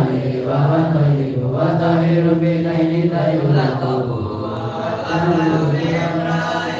عليه وهو طيب وطهير بنيل لا يغلق الأهل بأمرائه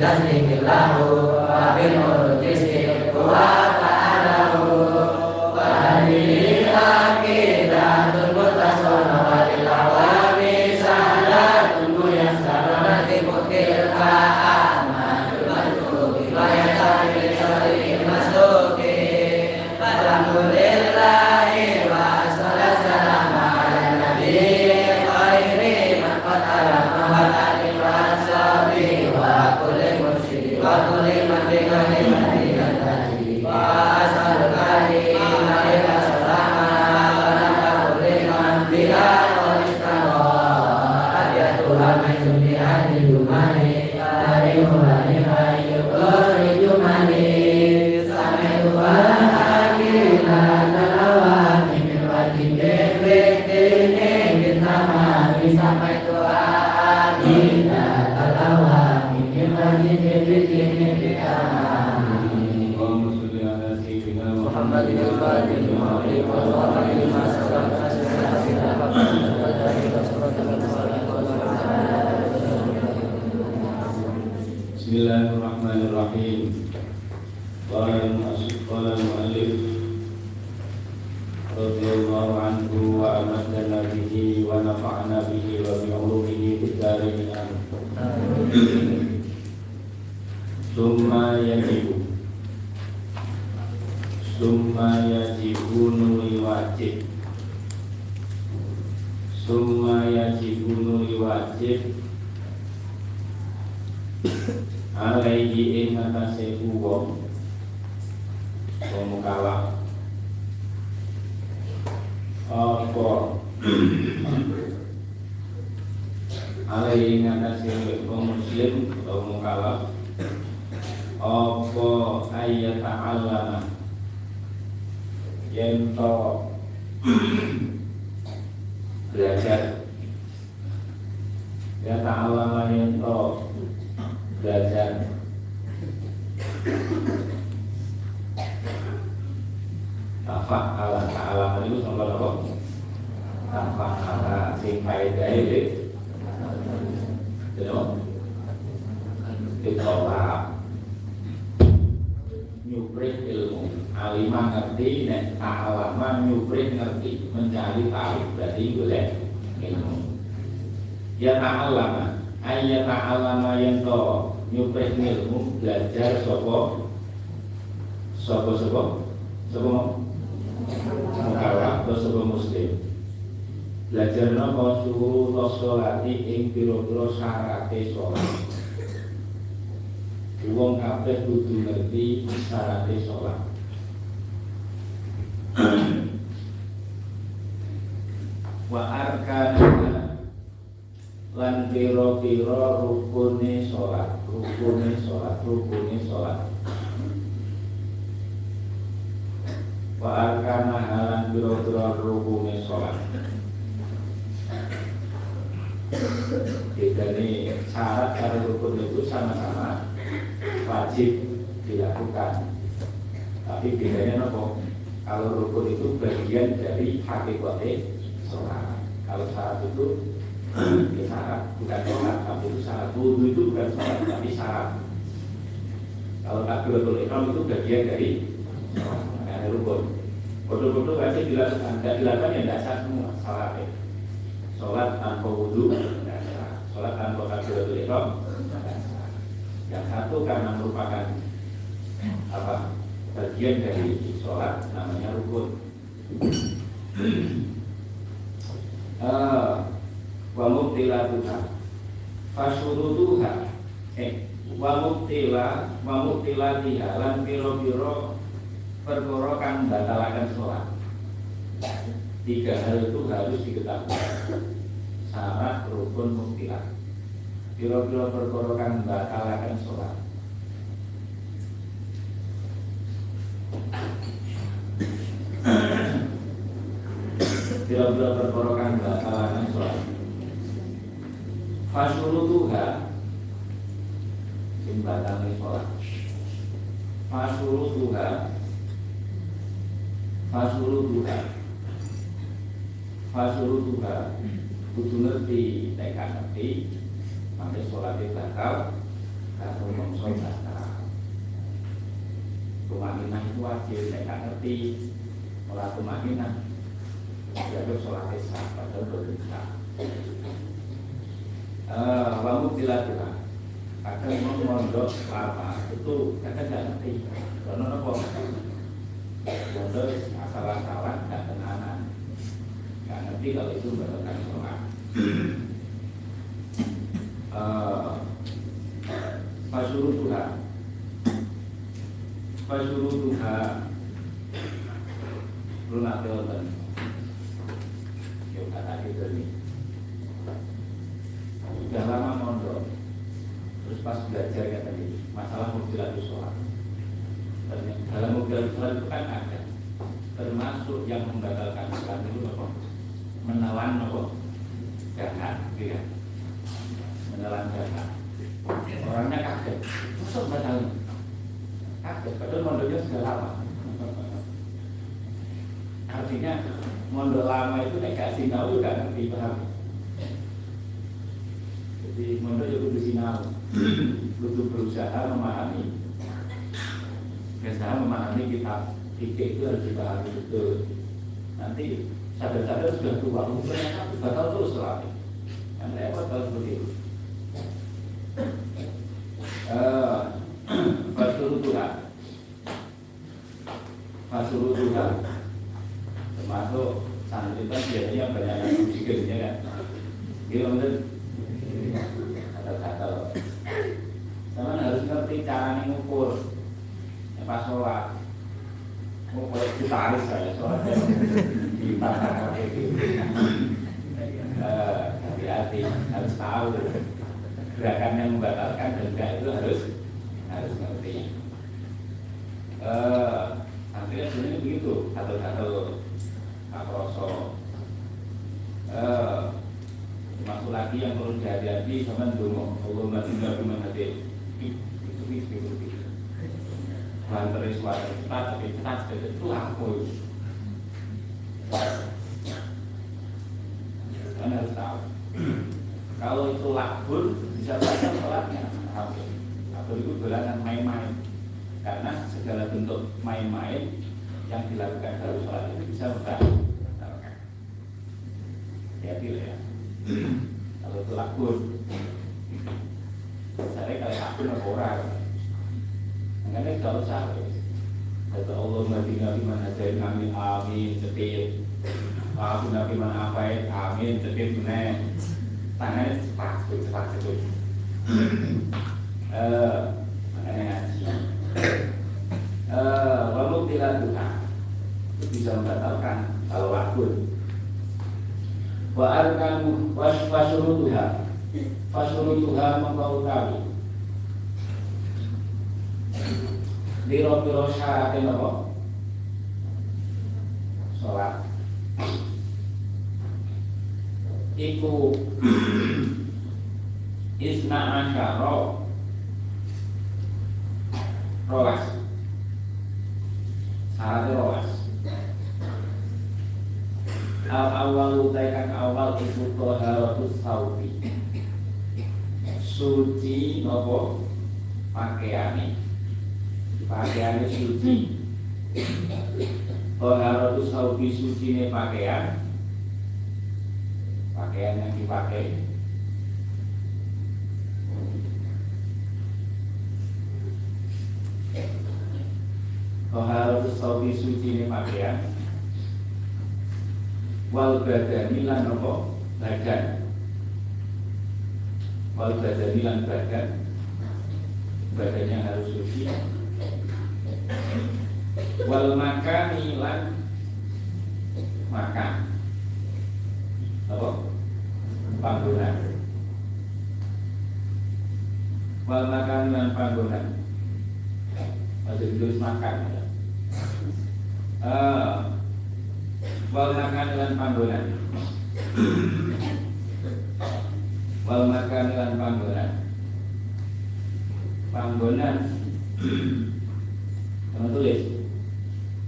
que good. syarat sholat. Wa arkana lan piro-piro rukuni sholat rukuni sholat rukuni sholat. Wa arkana lan piro-piro rukuni sholat. Jadi syarat dan rukun itu sama-sama wajib dilakukan. Tapi bedanya nopo? Kalau rukun itu bagian dari hakikatnya sholat. Kalau syarat itu ya syarat bukan sholat tapi itu syarat. Wudhu itu bukan sholat tapi syarat. Kalau takbiratul ikram itu bagian dari sholat ada rukun. Foto-foto pasti dilakukan, tidak dilakukan yang tidak sah semua salah ya. Sholat tanpa wudhu tidak sholat tanpa takbiratul ihram tidak. Yang satu karena merupakan apa? Bagian dari sholat namanya rukun. Uh, wa mubtilatuha. Fasurutuha eh wa mubtila wa mubtilatiha lan piro-piro perkara kang batalaken sholat. Tiga hal itu harus diketahui. Syarat rukun mubtilah. Piro-piro perkara kang batalaken sholat Bila-bila sholat Fasulu Sing batalkan sholat. Fasulu tuha. Fasulu tuha. Fasulu tuha. Kudu ngerti, teka ngerti Sampai sholatnya batal mongso batal Tumakinah itu wajib, teka ngerti. Olah tumakinah jadi sholat isya padahal berdosa Wamu dilakukan Kadang mau mondok lama itu kadang tidak ngerti. Karena apa? Mondok asal-asalan tidak tenanan. Tidak ngerti kalau itu berdosa sholat. Fasuruh Tuhan Fasuruh Tuhan. Lunak Teotan kata gitu nih sudah lama mondok. Terus pas belajar kata gitu masalah mobil sholat. Dalam mobil sholat itu kan ada. Termasuk yang membatalkan sholat itu apa? Menelan apa? Jahat gitu kan menelan jahat orangnya kaget. Masuk batal kaget padahal mondoknya sudah lama. Artinya mondok lama itu nek kasih tahu juga ngerti paham? Jadi mondok itu kudu sinau. Kudu berusaha memahami. Berusaha memahami kitab fikih itu harus dipahami betul. Nanti sadar-sadar sudah tua umurnya batal terus lagi. Yang repot kalau seperti itu. Fasuru Tuhan Fasuru Tuhan termasuk santri kan biasanya banyak yang berpikirnya kan dia bener kata-kata sama harus ngerti cara ngukur ya, pas sholat oh kalau kita harus saya sholat di tangan kayak gitu hati-hati harus tahu gerakan yang membatalkan dan enggak itu harus harus ngerti eh santri sebenarnya begitu atau-atau Akroso eh, Masuk lagi yang perlu dihati-hati sama dulu Allah masih nggak cuma hati Itu itu itu itu Banteri suara cepat tapi cepat itu lampu Kalian harus tahu Kalau itu labur bisa baca sholatnya Labur itu belakangan main-main Karena segala bentuk main-main yang dilakukan dalam sholat itu bisa membantu hati-hati ya kalau itu lakun saya kalau orang makanya kalau usah kata Allah nabi mana saya amin amin setir aku nabi mana apa amin setir benar. Tangannya cepat cepat cepat eh makanya ngaji. Eh lalu tidak Tuhan bisa membatalkan kalau lakun wa arkanu fasurutuha fasurutuha mengkautawi Biro-biro syaratnya apa? Sholat. Iku. Isna asyara. Rolas. Syaratnya rolas. Al awal utai kang awal iku taharatus saubi suci nopo pakaiane pakaiane suci. Taharatus saubi sucine pakaian pakaian yang dipakai. Toharatus saubi suci ini pakaian Wal badani lan nopo badan. Wal badani lan badan. Badannya harus suci Wal makani lan makan Apa? Panggonan. Wal makani lan panggonan. Masih tulis makan uh, wal makan lan panggonan. Wal makan lan panggonan. Panggonan kamu tulis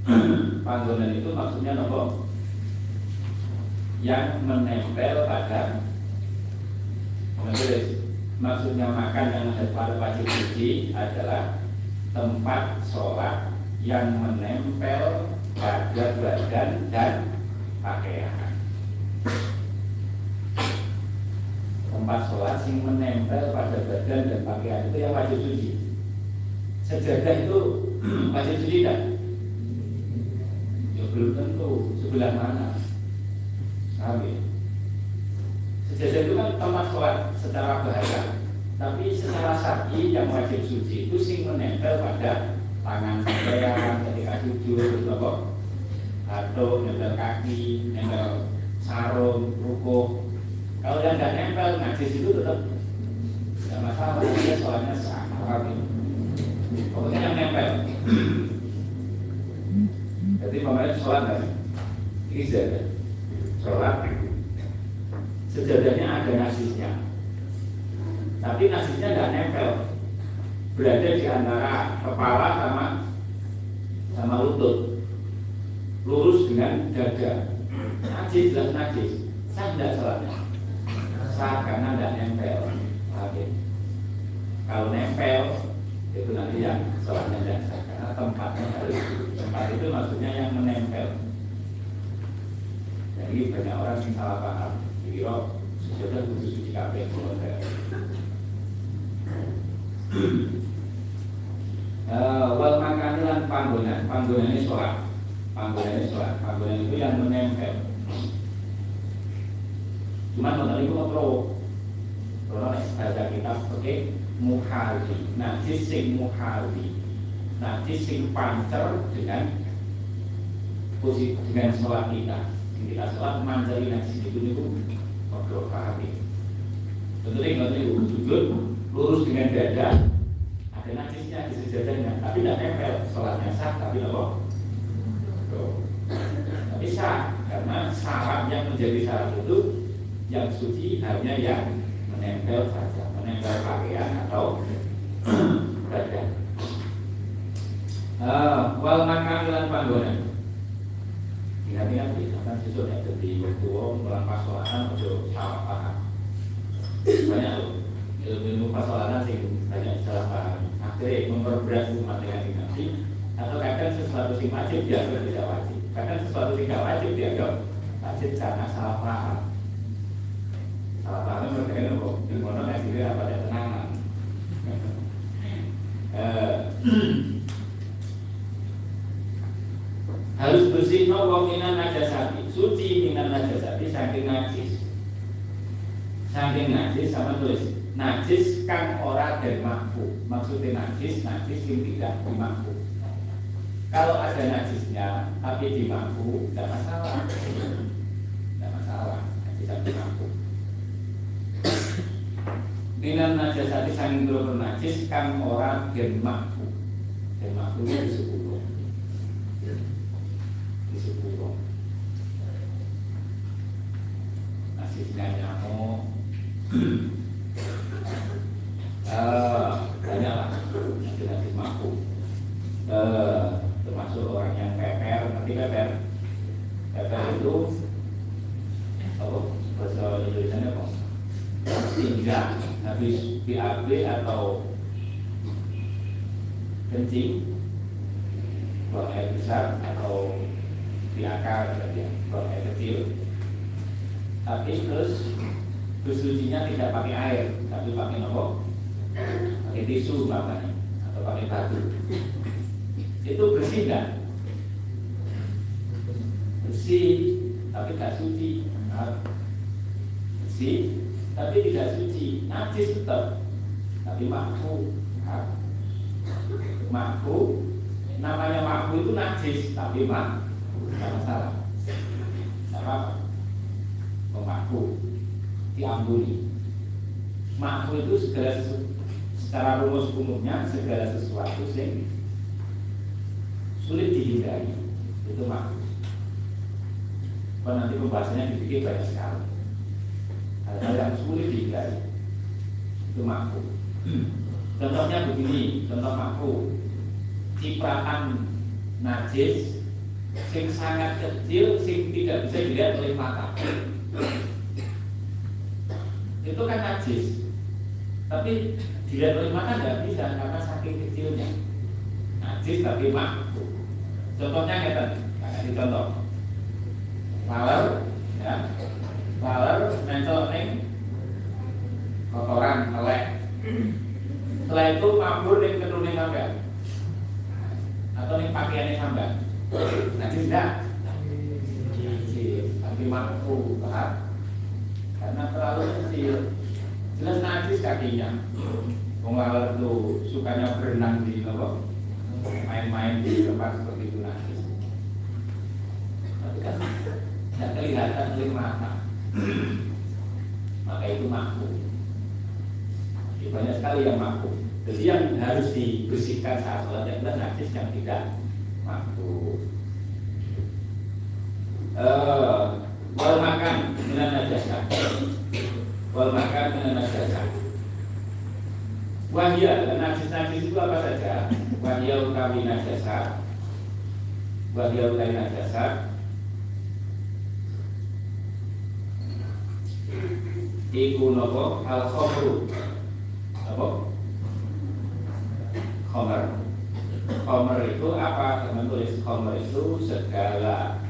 panggonan itu maksudnya nopo yang menempel pada kamu tulis maksudnya makan yang pada wajib suci adalah tempat sholat yang menempel pada badan dan pakaian. Tempat sholat yang menempel pada badan dan pakaian itu yang wajib suci. Sejadah itu wajib suci kan? Ya belum tentu sebelah mana. Amin. Sejadah itu kan tempat sholat secara bahasa, tapi secara syar'i yang wajib suci itu sing menempel pada tangan sampean ketika sujud terus apa batuk nempel kaki nempel sarung rukuh kalau yang nggak nempel najis itu tetap tidak masalah dia soalnya sah pokoknya yang nempel. Jadi pemain sholat kan ibadah sholat. Sejadahnya ada nasisnya tapi nasisnya nggak nempel. Berada di antara kepala sama sama lutut. Lurus dengan dada. Najis jelas najis. Saya tidak sholatnya sah karena tidak nempel. Oke. Kalau nempel itu nanti yang sholatnya sah karena tempatnya harus tempat itu maksudnya yang menempel. Jadi banyak orang yang salah paham. Jadi sudah khusus suci kabeh Uh, wal makan lan panggonan. Panggonan ini sholat. Panggonan ini sholat. Panggonan itu yang menempel. Cuman mengenai itu mau kalau ada kitab oke? Muhali najis sing muhali najis sing pancer dengan posisi dengan sholat kita. Kita sholat manjari najis itu itu ngobrol paham tentunya nggak sujud lurus dengan dada. Ada najisnya di sejadahnya tapi tidak nempel sholatnya sah tapi apa? Tapi sah karena syarat yang menjadi syarat itu yang suci hanya yang menempel saja menempel pakaian atau badan uh, wal makan lan panggonan. Ingat-ingat ya kan sesuatu yang jadi waktu melampas atau salah paham. Banyak loh ilmu pasolan sih banyak salah paham. Akhirnya memperberat umat dengan dinasti atau kadang sesuatu yang wajib dianggap tidak wajib. Kadang sesuatu yang tidak wajib dianggap wajib karena salah paham salah paham berbeda kok di mana yang diri apa ada tenangan harus bersih no wong minan najasati. Suci minan najasati saking najis. Saking najis sama tulis najis kan ora dan mampu maksudnya najis najis yang tidak dimampu kalau ada najisnya tapi dimampu tidak masalah. Tidak masalah najis yang dimampu Minan najasati sanging dulu najis kan ora dan mampu dan mampu itu sepuluh di sepuluh najisnya nyamuk Uh, banyak lah. Nanti mampu uh, termasuk orang yang peper. Nanti peper. Peper itu bahasa Indonesia apa tinggal habis BAB atau kencing buang air besar atau BAK ya buang air kecil. Tapi terus bersucinya tidak pakai air tapi pakai nopo? Pakai tisu makanya atau pakai batu. Itu bersih nggak? Bersih tapi tidak suci. Bersih tapi tidak suci. Najis tetap. Tapi nah, makfu namanya makfu itu najis tapi mak tidak masalah. Tidak apa-apa. Pemakfu diampuni. Makfu itu segala secara rumus umumnya segala sesuatu sing sulit dihindari. Itu kalau nanti pembahasannya dipikir banyak sekali hal-hal yang sulit dihindari. Itu makfu contohnya begini contoh makfu cipratan najis sing sangat kecil sing tidak bisa dilihat oleh mata. Itu kan najis. Tapi dilihat oleh mata tidak bisa karena saking kecilnya. Najis tapi makfu contohnya kita kasih contoh. Laler ya laler nempel neng kotoran telek setelah itu mabur neng keturunan sampai atau neng pakaiannya sampai najis tidak tapi mampu paham karena terlalu kecil. Jelas najis kakinya. Wong laler itu sukanya berenang di apa? Main-main di tempat seperti itu najis tapi kan tidak kelihatan oleh mata maka itu mampu ya, banyak sekali yang mampu jadi yang harus dibersihkan saat sholat yang najis yang tidak mampu uh, wal makan dengan najasa. Wal makan dengan najasa. Wahya dan najis-najis itu apa saja? Wahya utawi najasa. Wahya utawi najasa iku nopo al khomru apa khomer khomer itu apa? Teman tulis khomer itu segala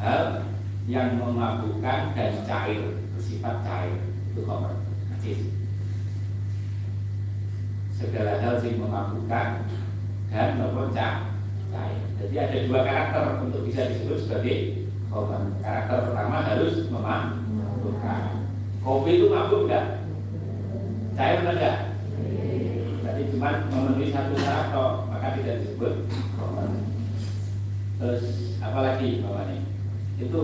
hal yang memabukkan dan cair bersifat cair. Itu najis. Segala hal yang memabukkan dan nopo cair. Jadi ada dua karakter untuk bisa disebut sebagai khomer karakter pertama harus Kopi itu mabuk enggak? Cair enggak? Jadi cuma memenuhi satu syarat kok, maka tidak disebut Terus apa lagi bawahnya? Itu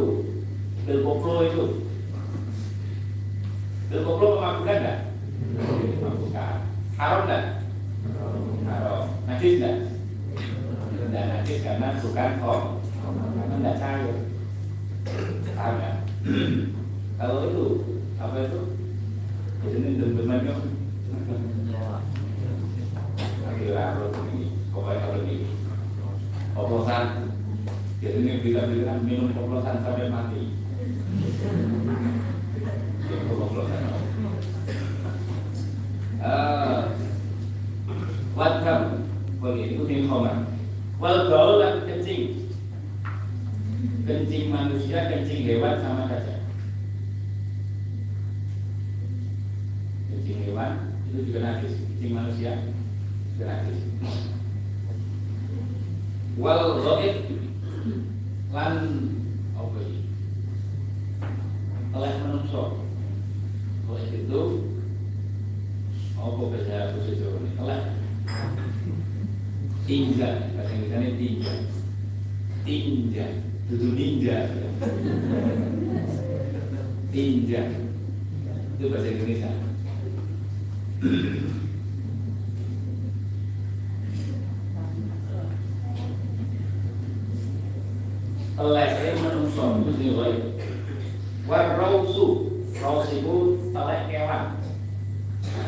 pil koplo itu. Pil koplo memabukkan enggak? Memabukkan. Haram enggak? Haram. Najis enggak? Enggak najis karena bukan kok, karena enggak cair. Paham ya? Kalau itu apa itu? Ini teman-teman kan? Akhirnya harus ini, pokoknya kalau ini oplosan. Jadi ini bila-bila minum oplosan sampai mati. Jadi oplosan. Ah, Wadham, boleh itu tim khomer. Wal gaul dan kencing, kencing manusia, kencing hewan sama saja. kencing hewan itu juga kencing manusia najis. Wal ghaib lan apa ini? Oleh menungso. Oleh itu apa bahasa bahasa Jawa ini? Oleh tinja, bahasa Inggrisnya tinja. Tinja, itu ninja. Tinja. Itu bahasa Indonesia. Telek menungso mesti wae. War rausu, raus itu telek kewan.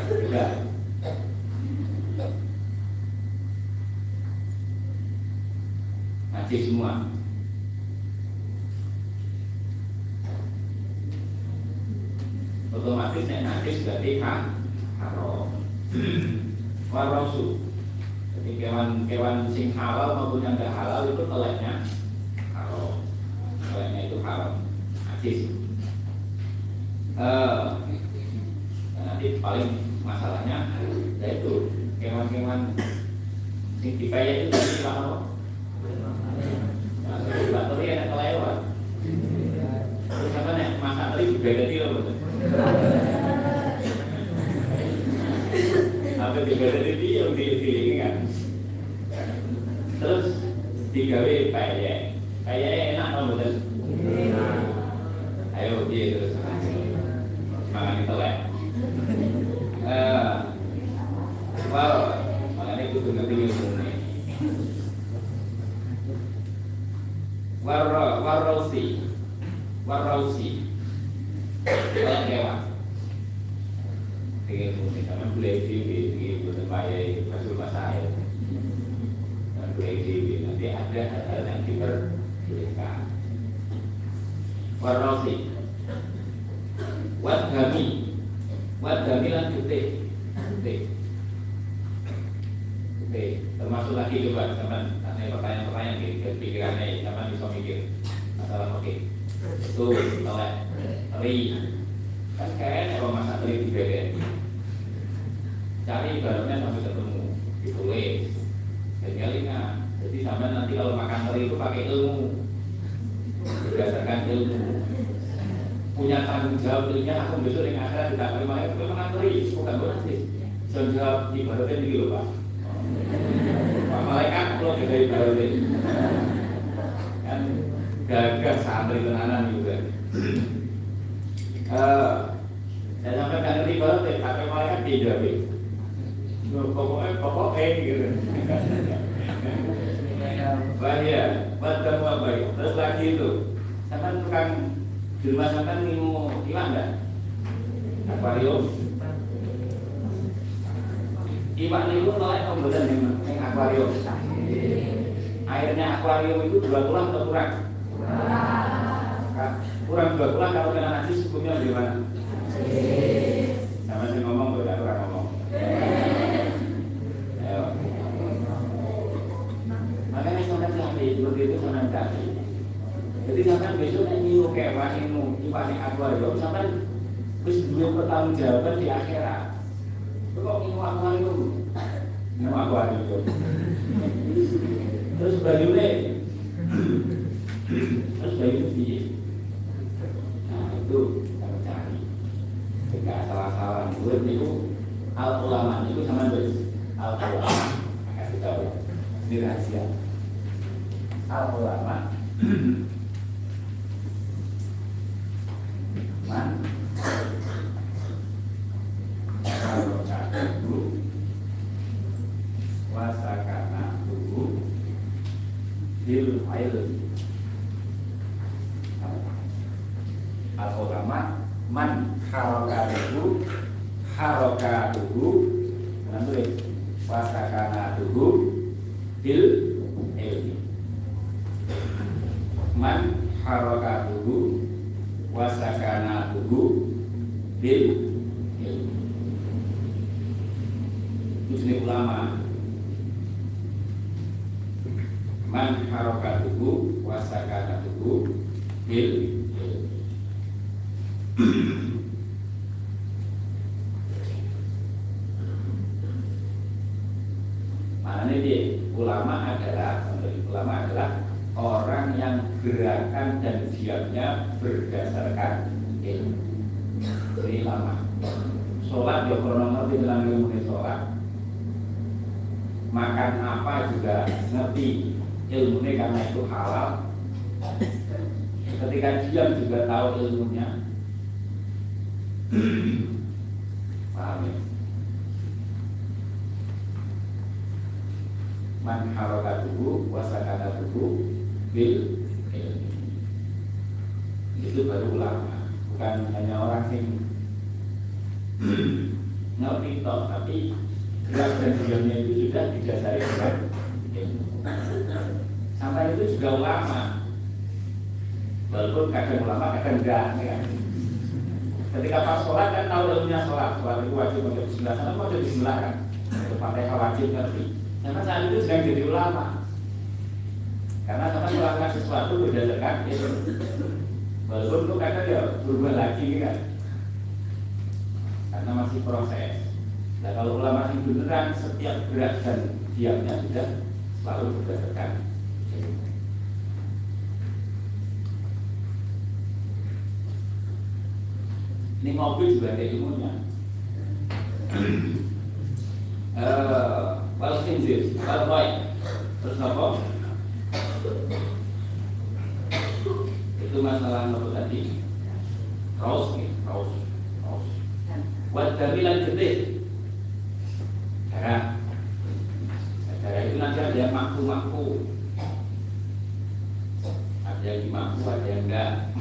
Tiga. Najis semua. otomatis nek najis berarti kan haram warosu jadi kewan-kewan sing halal maupun yang tidak halal itu teleknya haram. Teleknya itu haram. Najis uh, nanti paling masalahnya yaitu kewan-kewan sing dipayah itu dari apa? Bakteri enak kelewat. Terus apa nih? Masak tadi juga jadi loh betul. Jadi dia yang pilih-pilih kan? Terus digawe payah. Payah enak loh betul. Ayo dia terus. Makan lah. Eh, wow, makanya itu tuh ngerti ilmu Warra, warrausi, warrausi, kalau boleh bayar masuk masa air. Dan di nanti ada hal-hal yang diperbolehkan. Warrausi, wadhami, wadhami lan putih, putih. Oke, termasuk lagi coba teman tanya pertanyaan-pertanyaan di pikirannya, teman bisa mikir masalah oke. Itu oleh teri, kan kayaknya kalau masa teri di beda. Cari barangnya sampai ketemu, ditulis, dan ingat. Jadi sampai nanti kalau makan teri itu pakai ilmu, berdasarkan ilmu. Punya tanggung jawab ilmunya, aku besok dengan akhirat tidak akan makan itu makan teri, bukan berarti. Tanggung jawab ibaratnya begini loh pak. Pak malaikat kalau kita ibaratnya kan gagah santri tenanan juga. Eh, saya sampai kan ya, tapi malaikat tidak. Pokoknya pokoknya gitu. Wah ya, buat kamu apa ya? Terus lagi itu, sampai tukang di rumah sampai minum iwan enggak? Akuarium, Iwak niku nolak mboten ning ning akuarium. Airnya akuarium itu dua tulang atau kurang? Kurang. Dua tulang kalau kena najis hukumnya gimana? Sama kurang ngomong. Ayo. Makanya sampai tadi begitu sampai tadi. Sampai besok nek nyiu kayak wanimu, iwak ning akuarium sampai wis duwe pertanggungjawaban di akhirat. Kok minum akuarium? Minum akuarium. Terus banyune Terus bayu piye? Nah itu kita cari. Jika salah-salah murid niku al ulama niku sama wis al ulama. Kasih tahu ya. Ini rahasia. Al ulama Wow. Ngerti toh tapi gerak dan diamnya itu sudah didasari dengan ilmu. Sampai itu juga ulama. Walaupun kadang ulama kadang enggak, ya. ketika pas sholat kan tahu ilmunya sholat. Sholat itu wajib baca bismillah. Sana wajib bismillah kan? Itu pakai wajib ngerti? Karena saat itu sedang jadi ulama. Karena sama melakukan sesuatu berdasarkan itu walaupun itu kadang ya berubah lagi kan karena masih proses. Nah kalau ulama yang beneran setiap gerak dan diamnya sudah selalu berdasarkan. Ini mobil juga ada ilmunya. Kalau khinzir kalau baik terus apa? Itu masalah apa tadi? Raus nih raus buat jamilan gede darah. Darah itu nanti ada yang mampu mampu ada yang mampu ada yang enggak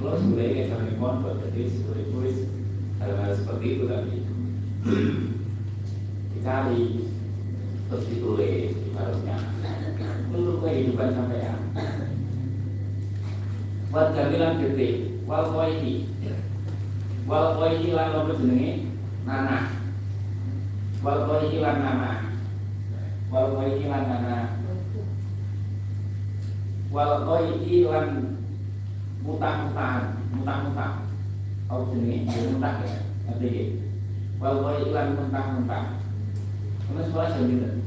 Kalau sebenarnya sampai pondok, jadi seperti tulis hal-hal seperti itu tadi dicari terus ditulis harusnya untuk kehidupan sampean. Buat jamilan gede wal koihi wal koihi lan apa jenenge? Wal wal wal koihi lan mutang-mutang mutang-mutang Kau jenis dia mentah ya, ngerti ya? Wal kau iklan mentah-mentah. Kamu sekolah jam berapa?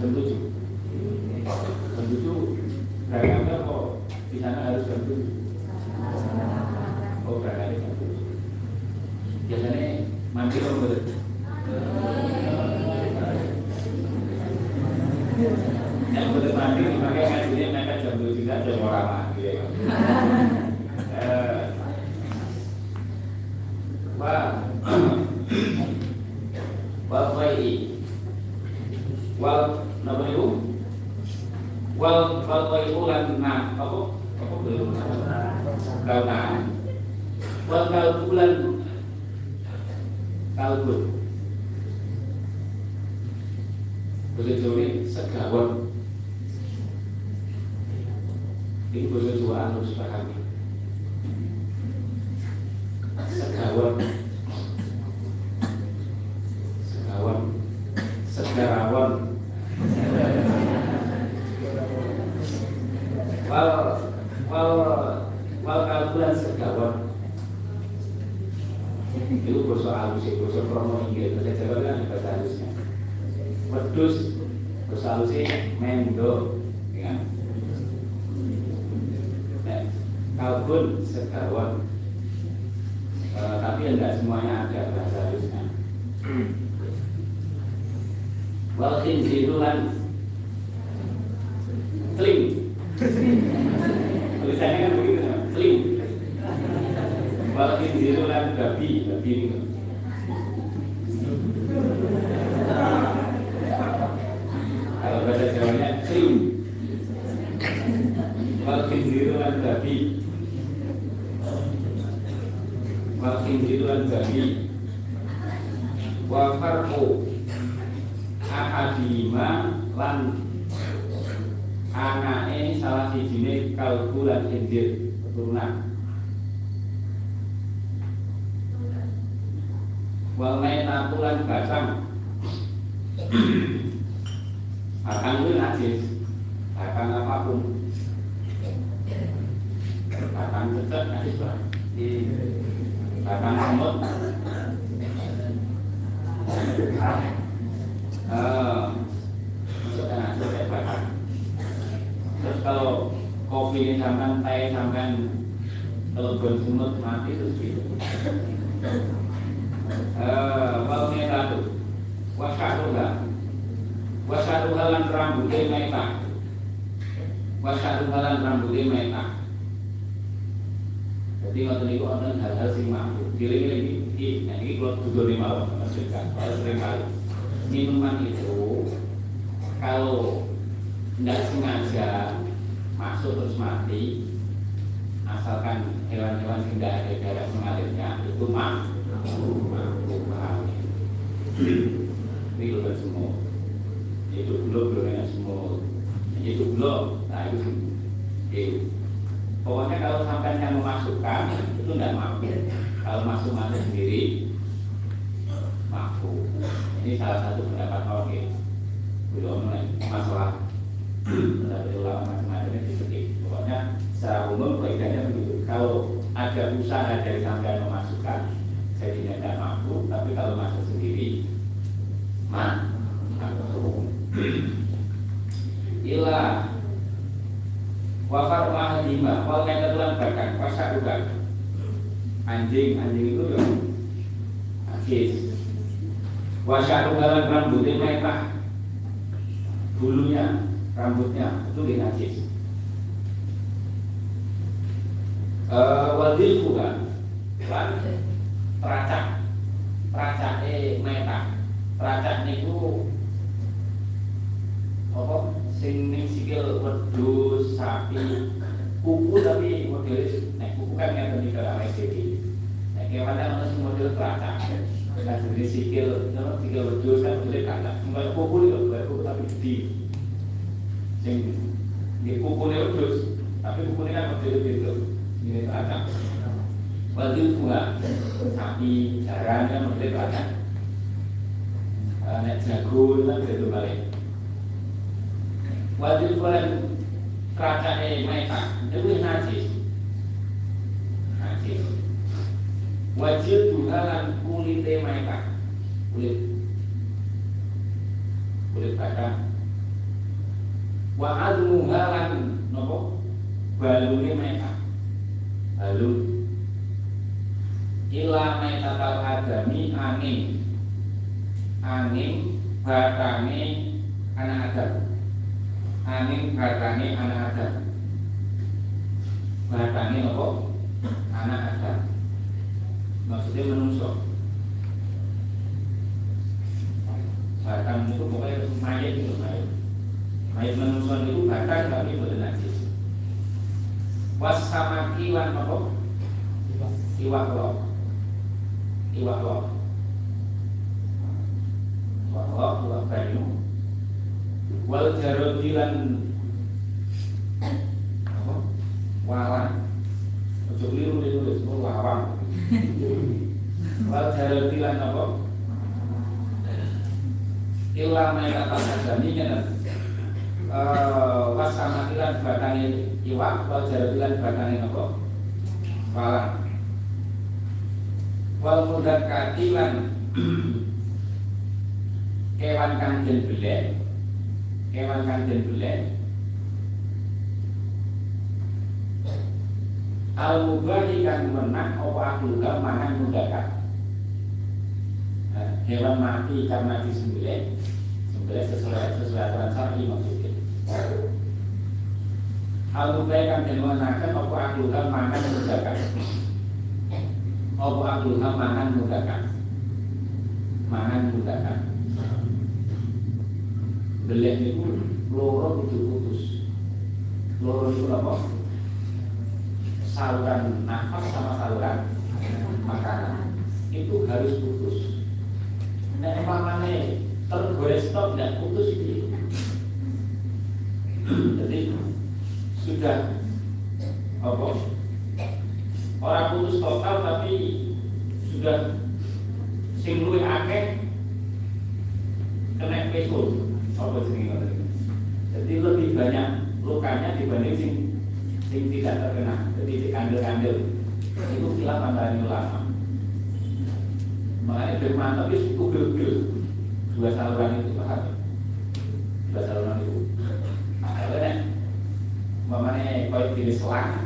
Jam tujuh. Jam tujuh. Berangkatnya kok di sana harus jam tujuh. Oh berangkatnya jam tujuh. Biasanya mandi kok betul. Thành! Terus kalau kopi ini sampai teh sampai telepon semut mati terus gitu. Eh, wal metatu wasaruha wasaruha lan rambutnya meta. Wasaruha lan rambutnya meta. Jadi waktu itu orang hal-hal sing mampu. Pilih-pilih ini ini kalau tujuh lima maksudkan kalau sering minuman itu kalau tidak sengaja masuk terus mati asalkan hewan-hewan tidak ada darah mengalirnya itu mampu mampu paham? Ini bukan semua itu belum belum semua itu belum nah itu pokoknya kalau sampai yang memasukkan itu tidak mampu kalau masuk masuk sendiri mampu. Ini salah satu pendapat oke belum masalah. Pendapat ulama macam-macam itu seperti pokoknya secara umum kaidahnya begitu. Kalau ada usaha dari sampai memasukkan jadinya tidak mampu. Tapi kalau masuk sendiri man ila. Wafar mahadima wal ketetulan bahkan wasarukan anjing anjing itu ya najis wasarukan rambutnya merah bulunya rambutnya itu dia najis uh, wadil bukan lan teracak teracak eh merah teracak niku apa? Sing ning sikil wedhus sapi. Kuku tapi model nek kuku kan yang awake dhewe nek kewan kan sing model teracak nah dari sikil sikil wedhus kan model teracak mbak kuku itu mbak kuku tapi di sing di kuku ne wedhus tapi kuku kan model gitu ini teracak Wajib bunga sapi jarang kan model teracak nek jago kan gitu balik. Wajib bulan keracane mereka itu najis. Najis wajib buhalan kulit mereka. Kulit. Kulit badan wa almuhalan nopo? Balune mereka. Balun ila tal adami angin. Angin batange anak adam. Angin batange anak adam. Batange apa anak adam maksudnya menusuk batang itu pokoknya mayat itu mayat mayat menusuk itu batang tapi bukan najis. Was sama kilan apa? Iwak lok iwak lok iwak lok iwak banyu. Wal jarodilan. Apa? Walang. Ojo keliru ditulis oh lawang wal jarodilan apa? Ilah mereka tak sajani kan was sama ilan batangin iwak wal jarodilan batangin apa? Walang wal mudat katilan kewan kanjen belek. Kewan kanjen belek al mubahi kan menang apa akluka mangan mudakat nah, hewan mati karena disembelih sembelih sesuai sesuai aturan syar'i maksudnya. Al mubahi kan menangkan apa akluka mangan mudakat apa akluka mangan mudakat mangan mudakat belih itu loro itu putus. Loro itu apa saluran nafas sama saluran makanan itu harus putus. Nah, mana tergores stop tidak putus ini. Jadi sudah apa? Orang putus total tapi sudah sing luwih akeh kena pesul apa jenenge Jadi lebih banyak lukanya dibanding sing tidak terkena jadi kandel-kandel itu khilaf antara ulama. Makanya firman tapi kugel-gel. Dua saluran itu paham dua saluran itu. Kalau nih mamanya kau di selang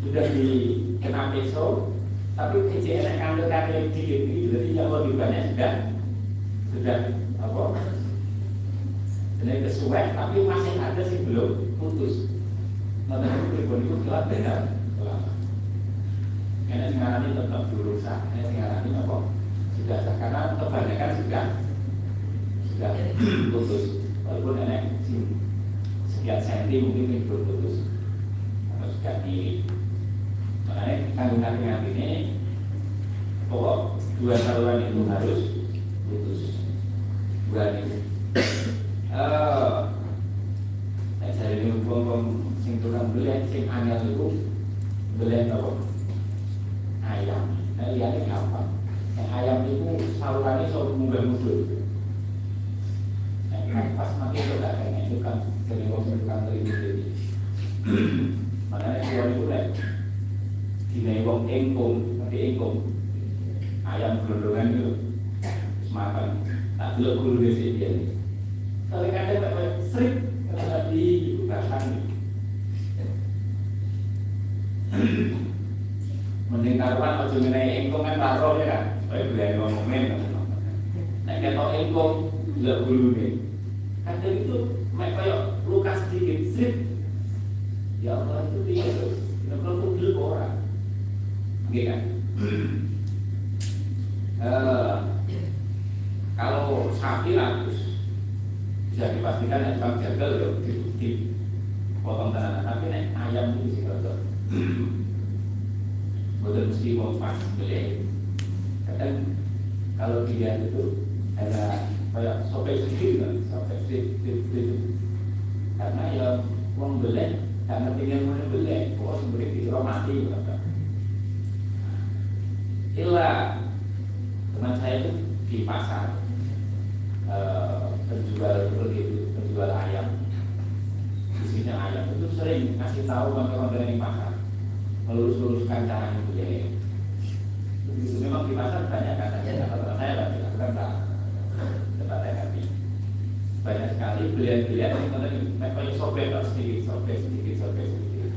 sudah dikena peso tapi kecil kandel-kandel dikit gitu jadi yang lebih banyak sudah sudah apa? Jadi kesuai tapi masih ada sih belum putus Nanti itu pribadi itu telah beda ulama. Karena sekarang ini tetap berusaha, ini sekarang ini apa? Sudah karena kebanyakan sudah sudah putus. Walaupun nenek sekian senti mungkin belum putus atau sudah di makanya kandungan yang ini pokok dua saluran itu harus putus bulan itu. Uh, saya ini sing tukang beli sing angel itu beli apa? Ayam. Nah ini gampang nah, ayam itu salurannya soal munggah mundur nah, pas mati itu gak kayaknya itu kan jadi wong tukang beli jadi makanya keluar itu deh di wong engkong nanti engkong. Ayam gelondongan itu semakan tak dulu guru di sini kalau kadang sering kata di bahkan Mending aja ngene engkong kan taro ya kan. Kaya beli ngomongin. Nek ketok engkong ndak bulune. Kadang itu mek kaya luka sedikit sip. Ya Allah itu dia tuh. Nek kalau tuh orang. Gitu kan. Kalau sapi ratus bisa dipastikan yang bang jagal ya di, potong tanah tapi nek ayam itu sih kalau Bukan mesti mau pas beli. Kadang kalau dilihat itu ada kayak sobek sedikit kan, sedikit sedikit. Karena ya uang beli, karena tinggal mana beli, kok sebenarnya di mati berapa. Ilah teman saya itu di pasar uh, penjual penjual ayam. Isinya ayam itu sering kasih tahu kawan-kawan dari pasar melurus-luruskan cara budaya begitu memang di pasar banyak katanya. Kata saya lah dilakukan tak tempat saya kami banyak sekali belian-belian yang tadi kayak sobek sedikit sobek sedikit sobek sedikit.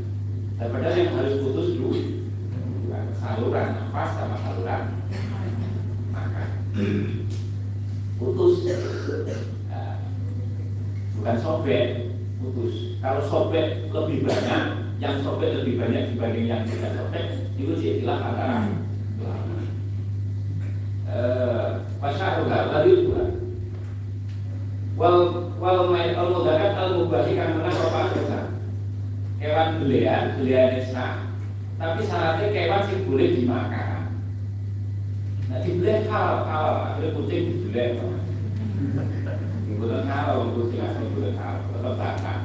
Daripada yang harus putus dulu. Saluran nafas sama saluran makan putus. Nah, bukan sobek putus. Kalau sobek lebih banyak yang sobek lebih banyak dibanding yang tidak sobek itu istilah antara Wasyaruha lalu dua Wal wal main al mudakat al mubahi kan menang apa Kewan belian, belian sah. Tapi syaratnya kewan sih boleh dimakan Nah dibeli hal, hal, akhirnya kucing dibeli Bukan hal, kucing asli bukan hal, tetap tak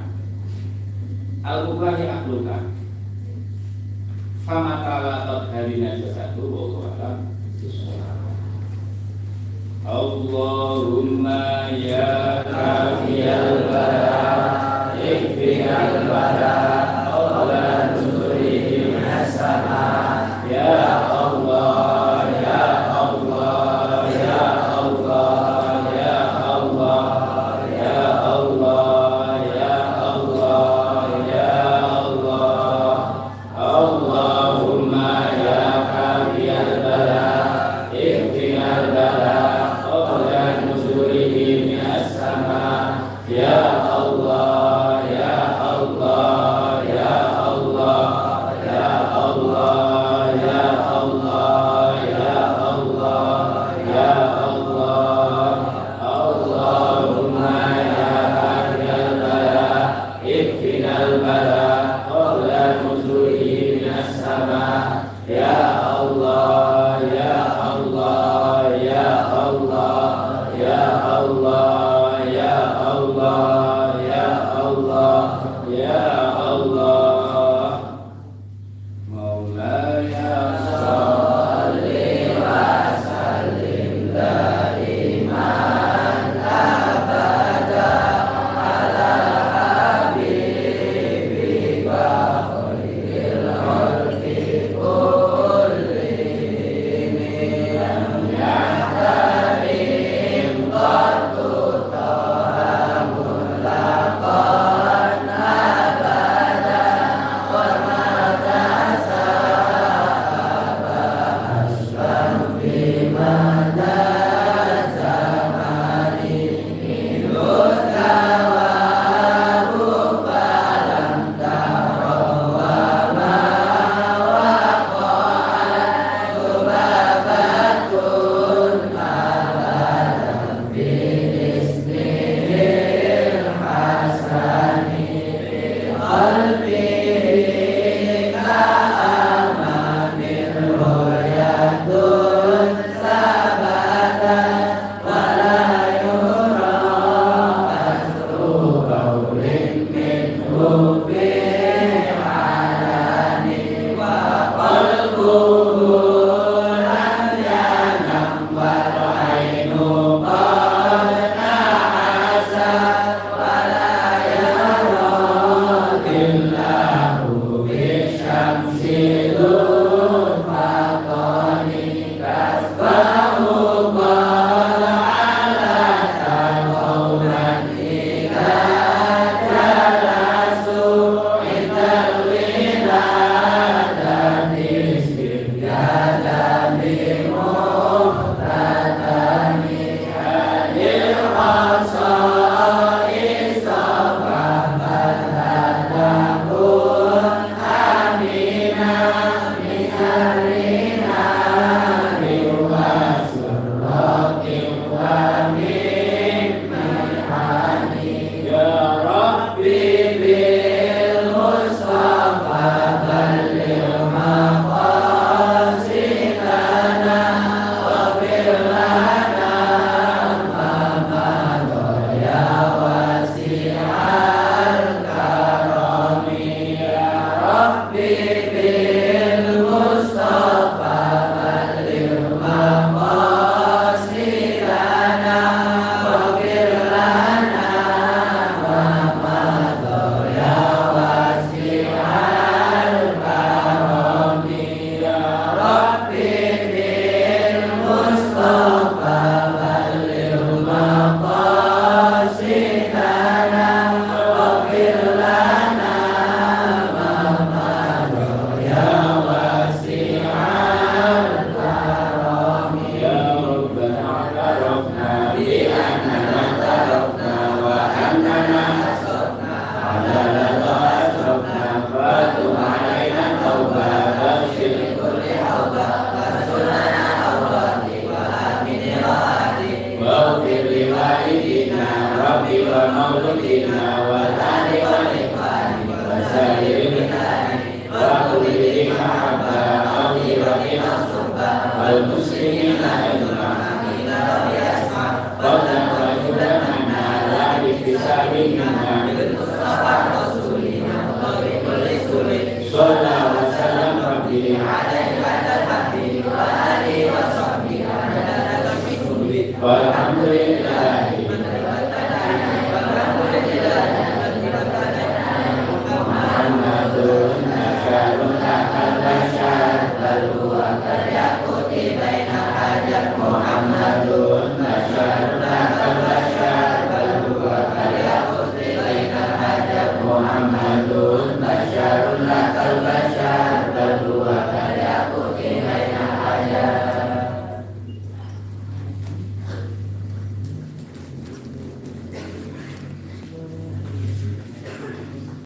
Al-Bukhari akluka Fama ta'ala tadharina jasadu Wa alam. Allahumma ya kafiyal bara Ikfiyal bara Sama